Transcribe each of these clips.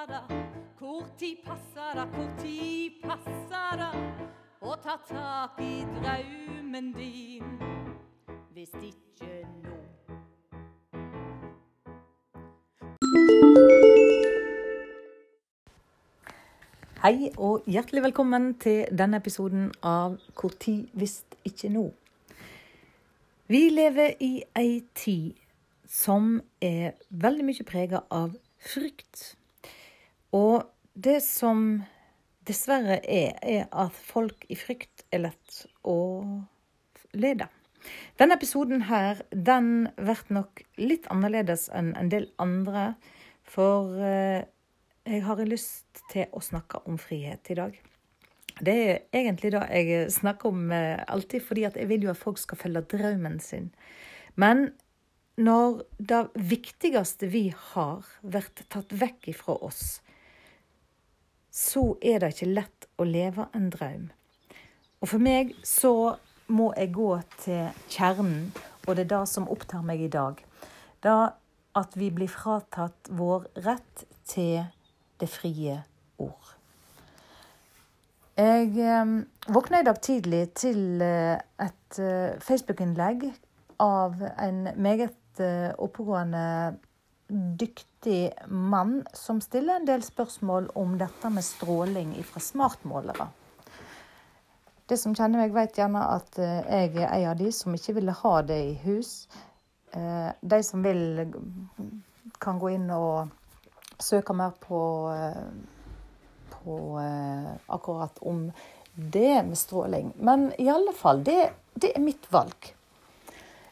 passer det? Hvor tid passer det, hvor tid passer det å ta tak i draumen din? Hvis ikke nå. Hei og hjertelig velkommen til denne episoden av Hvor tid hvis ikke nå. Vi lever i ei tid som er veldig mye prega av frykt. Og det som dessverre er, er at folk i frykt er lett å lede. Denne episoden her, den blir nok litt annerledes enn en del andre. For eh, jeg har lyst til å snakke om frihet i dag. Det er egentlig det jeg snakker om eh, alltid, fordi jeg vil jo at folk skal følge drømmen sin. Men når det viktigste vi har, blir tatt vekk ifra oss, så er det ikke lett å leve en drøm. Og for meg så må jeg gå til kjernen, og det er det som opptar meg i dag. Det at vi blir fratatt vår rett til det frie ord. Jeg eh, våkna i dag tidlig til eh, et eh, Facebook-innlegg av en meget eh, oppegående, dyktig mann som stiller en del spørsmål om dette med stråling fra smartmålere. Det som kjenner meg, vet gjerne at eh, jeg er en av de som ikke ville ha det i hus. Eh, de som vil, kan gå inn og søke mer på, eh, på akkurat om det med stråling. Men i alle fall, det, det er mitt valg.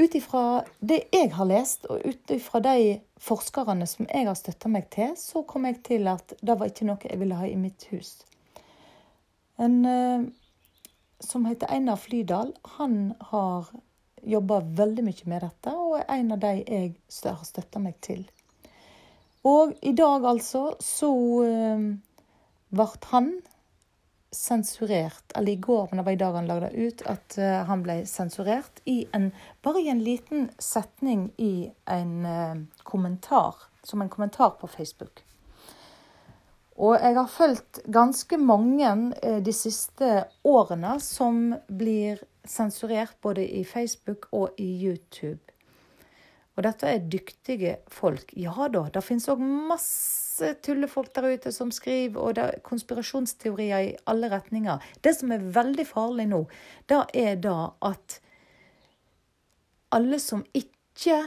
Ut ifra det jeg har lest, og ut ifra de forskerne som jeg har støtta meg til, så kom jeg til at det var ikke noe jeg ville ha i mitt hus. En eh, som heter Einar Flydal, han har jobba veldig mye med dette, og er en av de jeg har støtta meg til. Og i dag, altså, så uh, ble han sensurert. Eller i går, men det var i dag han lagde det ut, at uh, han ble sensurert i en, bare i en liten setning i en uh, kommentar. Som en kommentar på Facebook. Og jeg har fulgt ganske mange de siste årene som blir sensurert både i Facebook og i YouTube. Og dette er dyktige folk. Ja da, det finnes òg masse tullefolk der ute som skriver, og det er konspirasjonsteorier i alle retninger. Det som er veldig farlig nå, det er da at alle som ikke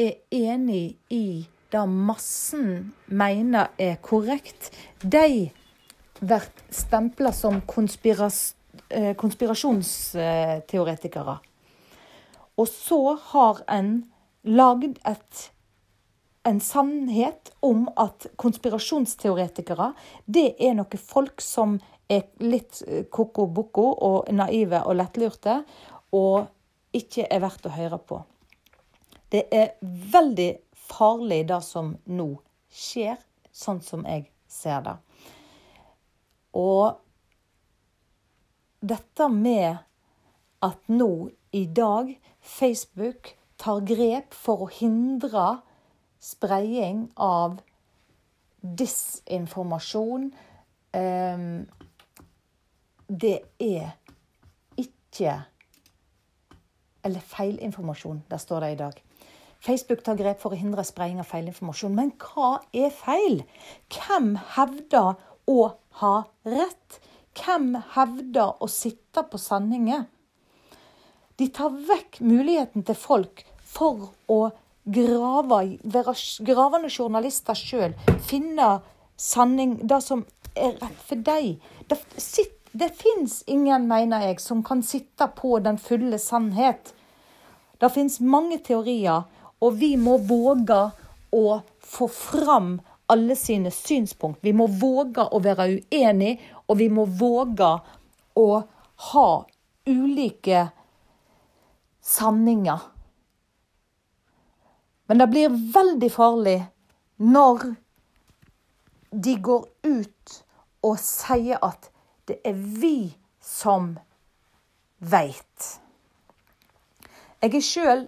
er enig i det massen mener er korrekt, de blir stempla som konspiras konspirasjonsteoretikere. Og så har en lagd et, en sannhet om at konspirasjonsteoretikere, det er noen folk som er litt koko boko og naive og lettlurte, og ikke er verdt å høre på. Det er veldig farlig, det som nå skjer, sånn som jeg ser det. Og dette med at nå i dag Facebook tar grep for å hindre spredning av disinformasjon eh, Det er ikke Eller feilinformasjon, der står det i dag. Facebook tar grep for å hindre spredning av feilinformasjon. Men hva er feil? Hvem hevder å ha rett? Hvem hevder å sitte på sanninger? De tar vekk muligheten til folk for å grave, være gravende journalister sjøl. Finne sanning, det som er rett for deg. Det, det fins ingen, mener jeg, som kan sitte på den fulle sannhet. Det fins mange teorier, og vi må våge å få fram alle sine synspunkt. Vi må våge å være uenige, og vi må våge å ha ulike sanninger. Men det blir veldig farlig når de går ut og sier at det er vi som veit. Jeg er sjøl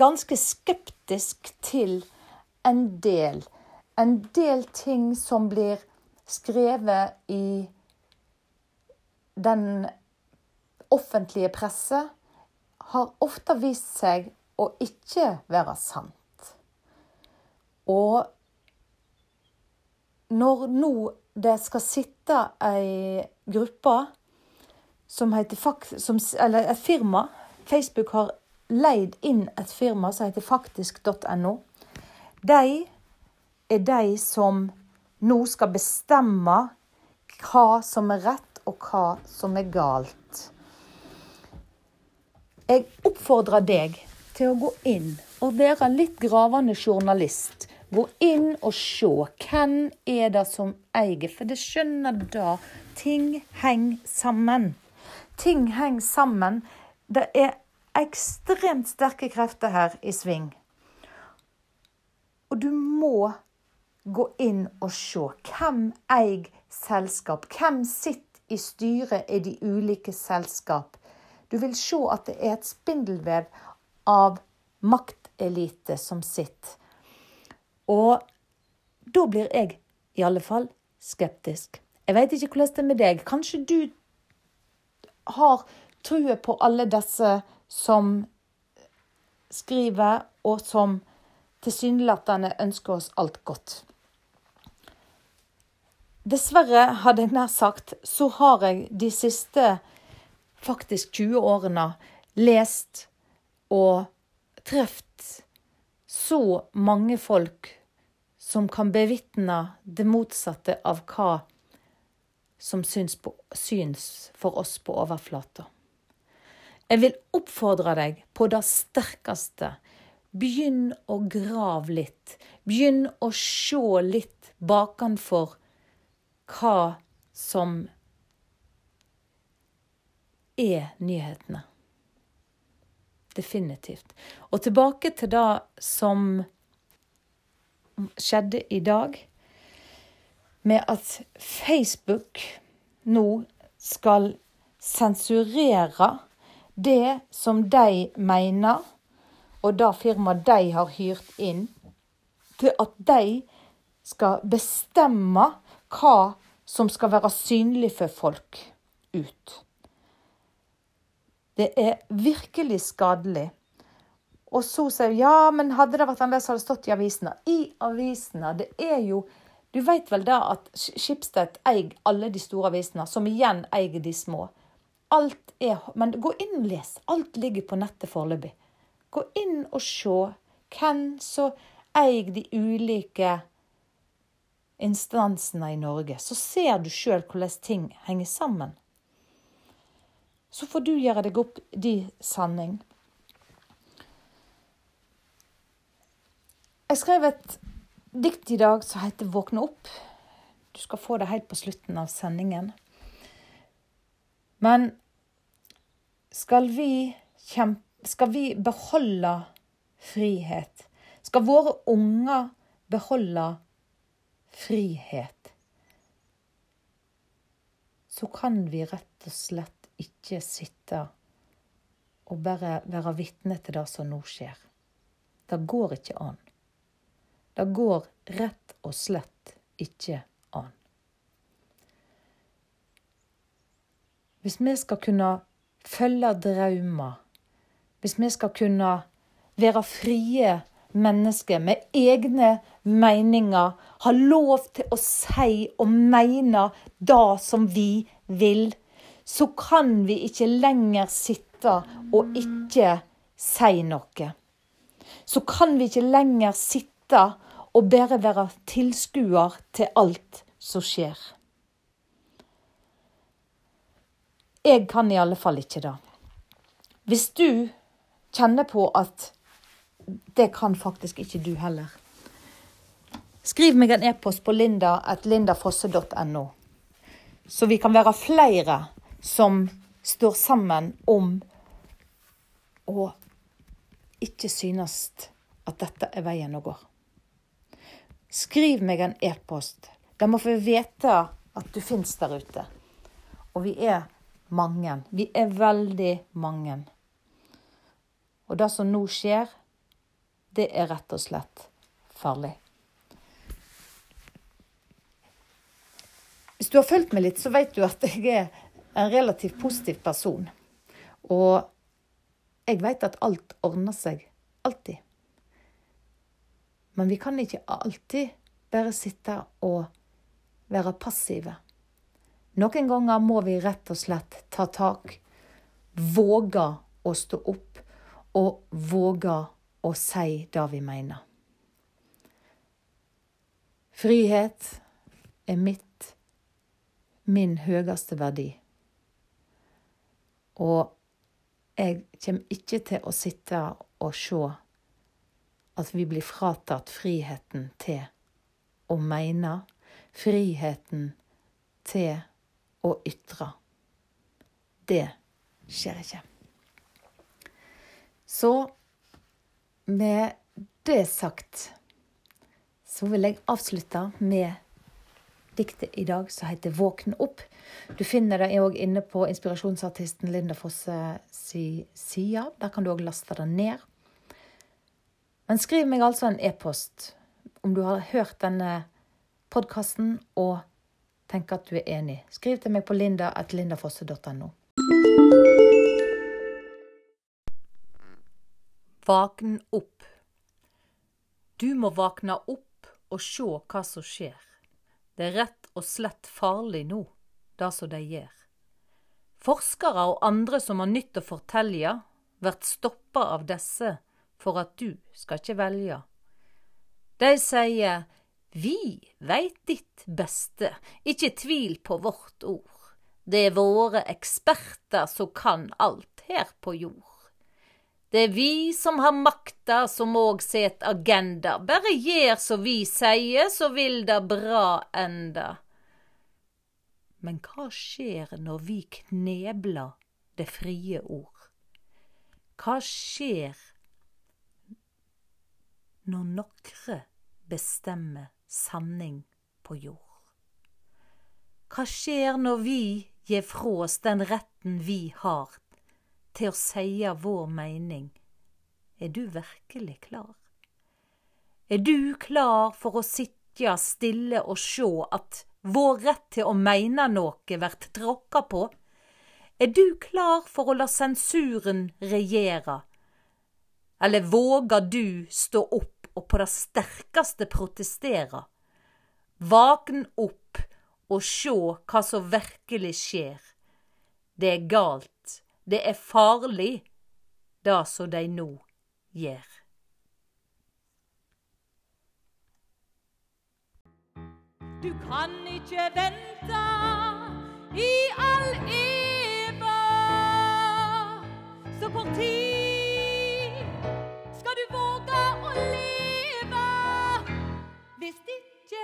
ganske skeptisk til en del en del ting som blir skrevet i den offentlige presse, har ofte vist seg å ikke være sant. Og når nå det skal sitte ei gruppe som heter som, Eller et firma. Facebook har leid inn et firma som heter faktisk.no. De er de som nå skal bestemme hva som er rett, og hva som er galt. Jeg oppfordrer deg til å gå inn og være litt gravende journalist. Gå inn og se. Hvem er det som eier? For det skjønner da. Ting henger sammen. Ting henger sammen. Det er ekstremt sterke krefter her i sving. Og du må gå inn og se. Hvem eier selskap? Hvem sitter i styret i de ulike selskap? Du vil se at det er et spindelvev av maktelite som sitt. Og da blir jeg i alle fall skeptisk. Jeg veit ikke hvordan det er med deg. Kanskje du har trua på alle disse som skriver, og som tilsynelatende ønsker oss alt godt. Dessverre, hadde jeg nær sagt, så har jeg de siste faktisk 20 årene lest og truffet så mange folk som kan bevitne det motsatte av hva som syns, på, syns for oss på overflata. Jeg vil oppfordre deg på det sterkeste. Begynn å grave litt. Begynn å se litt bakenfor hva som er nyhetene. Definitivt. Og tilbake til det som skjedde i dag, med at Facebook nå skal sensurere det som de mener, og det firmaet de har hyrt inn, til at de skal bestemme hva som skal være synlig for folk ut. Det er virkelig skadelig. Og så sier hun ja, men hadde det vært annerledes, hadde det stått i avisene. I avisene. Det er jo Du vet vel da at Schibsted eier alle de store avisene, som igjen eier de små. Alt er Men gå inn og les. Alt ligger på nettet foreløpig. Gå inn og se hvem som eier de ulike instansene i Norge. Så ser du sjøl hvordan ting henger sammen. Så får du gjøre deg opp de sanning. Jeg skrev et dikt i dag som heter 'Våkne opp'. Du skal få det helt på slutten av sendingen. Men skal vi, kjempe, skal vi beholde frihet? Skal våre unger beholde frihet? Så kan vi rett og slett ikke sitte og bare være vitne til det som nå skjer. Det går ikke an. Det går rett og slett ikke an. Hvis vi skal kunne følge drømmer, hvis vi skal kunne være frie mennesker med egne meninger, ha lov til å si og mene det som vi vil, så kan vi ikke lenger sitte og ikke si noe. Så kan vi ikke lenger sitte og bare være tilskuer til alt som skjer. Jeg kan i alle fall ikke det. Hvis du kjenner på at det kan faktisk ikke du heller. Skriv meg en e-post på linda.lindafosse.no, så vi kan være flere som står sammen om å ikke synes at dette er veien å gå. Skriv meg en e-post. De må få vite at du finnes der ute. Og vi er mange. Vi er veldig mange. Og det som nå skjer, det er rett og slett farlig. Hvis du har fulgt meg litt, så vet du at jeg er en relativt positiv person. Og jeg vet at alt ordner seg. Alltid. Men vi kan ikke alltid bare sitte og være passive. Noen ganger må vi rett og slett ta tak, våge å stå opp og våge å si det vi mener. Frihet er mitt, min høyeste verdi. Og jeg kommer ikke til å sitte og se at vi blir fratatt friheten til å mene, friheten til å ytre. Det skjer ikke. Så med det sagt så vil jeg avslutte med diktet i dag som heter 'Våkn opp'. Du finner det òg inne på inspirasjonsartisten Linda Fosse si side. Der kan du òg laste det ned. Men skriv meg altså en e-post om du har hørt denne podkasten og tenker at du er enig. Skriv til meg på linda.lindafosse.no. Våkn opp. Du må våkne opp og se hva som skjer. Det er rett og slett farlig nå, det som de gjør. Forskere og andre som har nytt å fortelle, blir stoppa av disse for at du skal ikke velge. De sier vi veit ditt beste, ikke tvil på vårt ord. Det er våre eksperter som kan alt her på jord. Det er vi som har makta, som òg set agenda. Bare gjer som vi sier, så vil det bra enda. Men hva skjer når vi knebler det frie ord? Hva skjer når nokre bestemmer sanning på jord? Hva skjer når vi gir fra oss den retten vi har til å seie vår mening. Er du virkelig klar? Er du klar for å sitte stille og sjå at vår rett til å meine noe vert tråkka på? Er du klar for å la sensuren regjere? Eller våger du stå opp og på det sterkeste protestere? Våkn opp og sjå hva som virkelig skjer. Det er galt det er farlig, det som de nå gjør. Du kan ikke vente i all evig. Så kort tid skal du våge å leve hvis ikke